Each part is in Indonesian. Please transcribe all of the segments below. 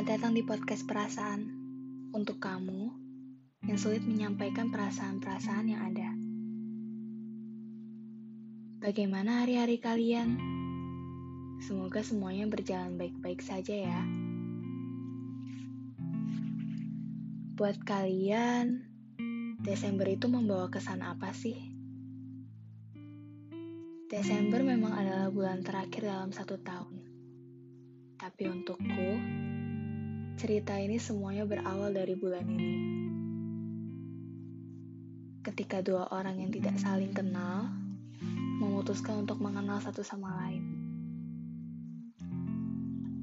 datang di podcast perasaan untuk kamu yang sulit menyampaikan perasaan-perasaan yang ada. Bagaimana hari-hari kalian? Semoga semuanya berjalan baik-baik saja ya. Buat kalian, Desember itu membawa kesan apa sih? Desember memang adalah bulan terakhir dalam satu tahun. Tapi untukku, cerita ini semuanya berawal dari bulan ini. Ketika dua orang yang tidak saling kenal memutuskan untuk mengenal satu sama lain.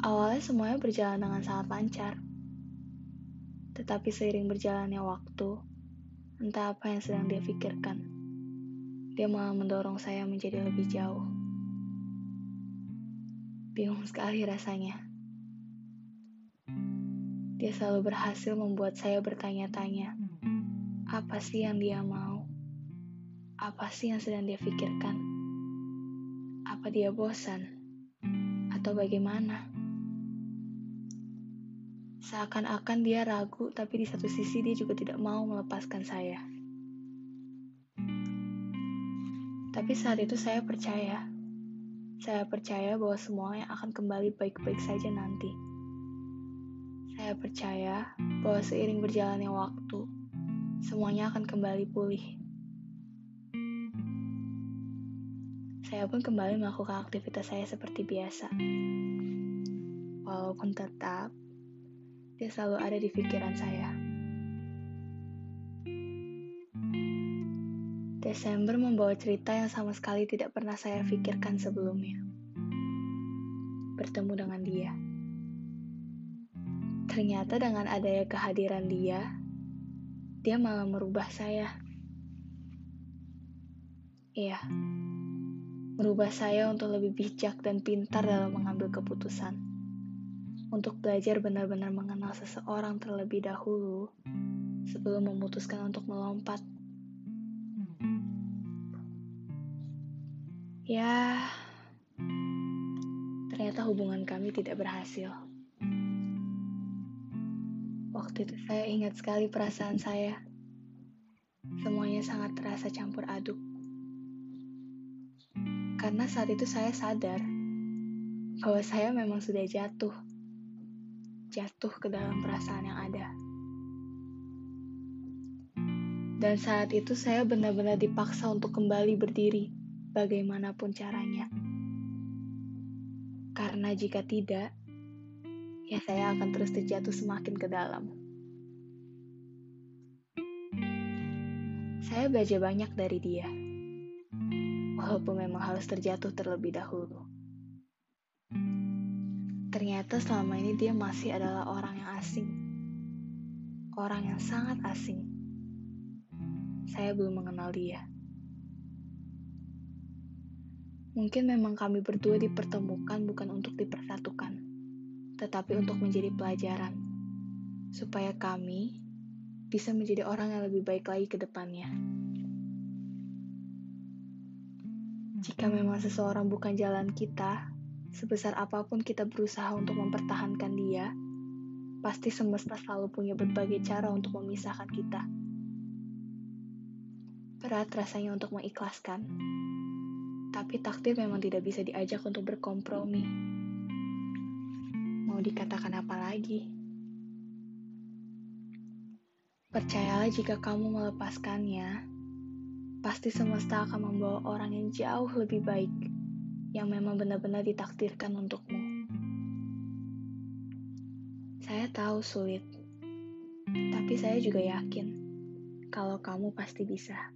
Awalnya semuanya berjalan dengan sangat lancar. Tetapi seiring berjalannya waktu, entah apa yang sedang dia pikirkan, dia malah mendorong saya menjadi lebih jauh. Bingung sekali rasanya. Dia selalu berhasil membuat saya bertanya-tanya, apa sih yang dia mau? Apa sih yang sedang dia pikirkan? Apa dia bosan? Atau bagaimana? Seakan-akan dia ragu, tapi di satu sisi dia juga tidak mau melepaskan saya. Tapi saat itu saya percaya. Saya percaya bahwa semuanya akan kembali baik-baik saja nanti. Saya percaya bahwa seiring berjalannya waktu, semuanya akan kembali pulih. Saya pun kembali melakukan aktivitas saya seperti biasa. Walaupun tetap, dia selalu ada di pikiran saya. Desember membawa cerita yang sama sekali tidak pernah saya pikirkan sebelumnya. Bertemu dengan dia. Ternyata dengan adanya kehadiran dia, dia malah merubah saya. Iya, merubah saya untuk lebih bijak dan pintar dalam mengambil keputusan. Untuk belajar benar-benar mengenal seseorang terlebih dahulu sebelum memutuskan untuk melompat. Ya, ternyata hubungan kami tidak berhasil. Waktu itu saya ingat sekali perasaan saya. Semuanya sangat terasa campur aduk. Karena saat itu saya sadar bahwa saya memang sudah jatuh. Jatuh ke dalam perasaan yang ada. Dan saat itu saya benar-benar dipaksa untuk kembali berdiri bagaimanapun caranya. Karena jika tidak, ya saya akan terus terjatuh semakin ke dalam. Saya belajar banyak dari dia, walaupun memang harus terjatuh terlebih dahulu. Ternyata selama ini dia masih adalah orang yang asing, orang yang sangat asing. Saya belum mengenal dia. Mungkin memang kami berdua dipertemukan bukan untuk tetapi untuk menjadi pelajaran, supaya kami bisa menjadi orang yang lebih baik lagi ke depannya. Jika memang seseorang bukan jalan kita, sebesar apa pun kita berusaha untuk mempertahankan dia, pasti semesta selalu punya berbagai cara untuk memisahkan kita. Berat rasanya untuk mengikhlaskan, tapi takdir memang tidak bisa diajak untuk berkompromi mau dikatakan apa lagi? Percayalah jika kamu melepaskannya, pasti semesta akan membawa orang yang jauh lebih baik, yang memang benar-benar ditakdirkan untukmu. Saya tahu sulit, tapi saya juga yakin kalau kamu pasti bisa.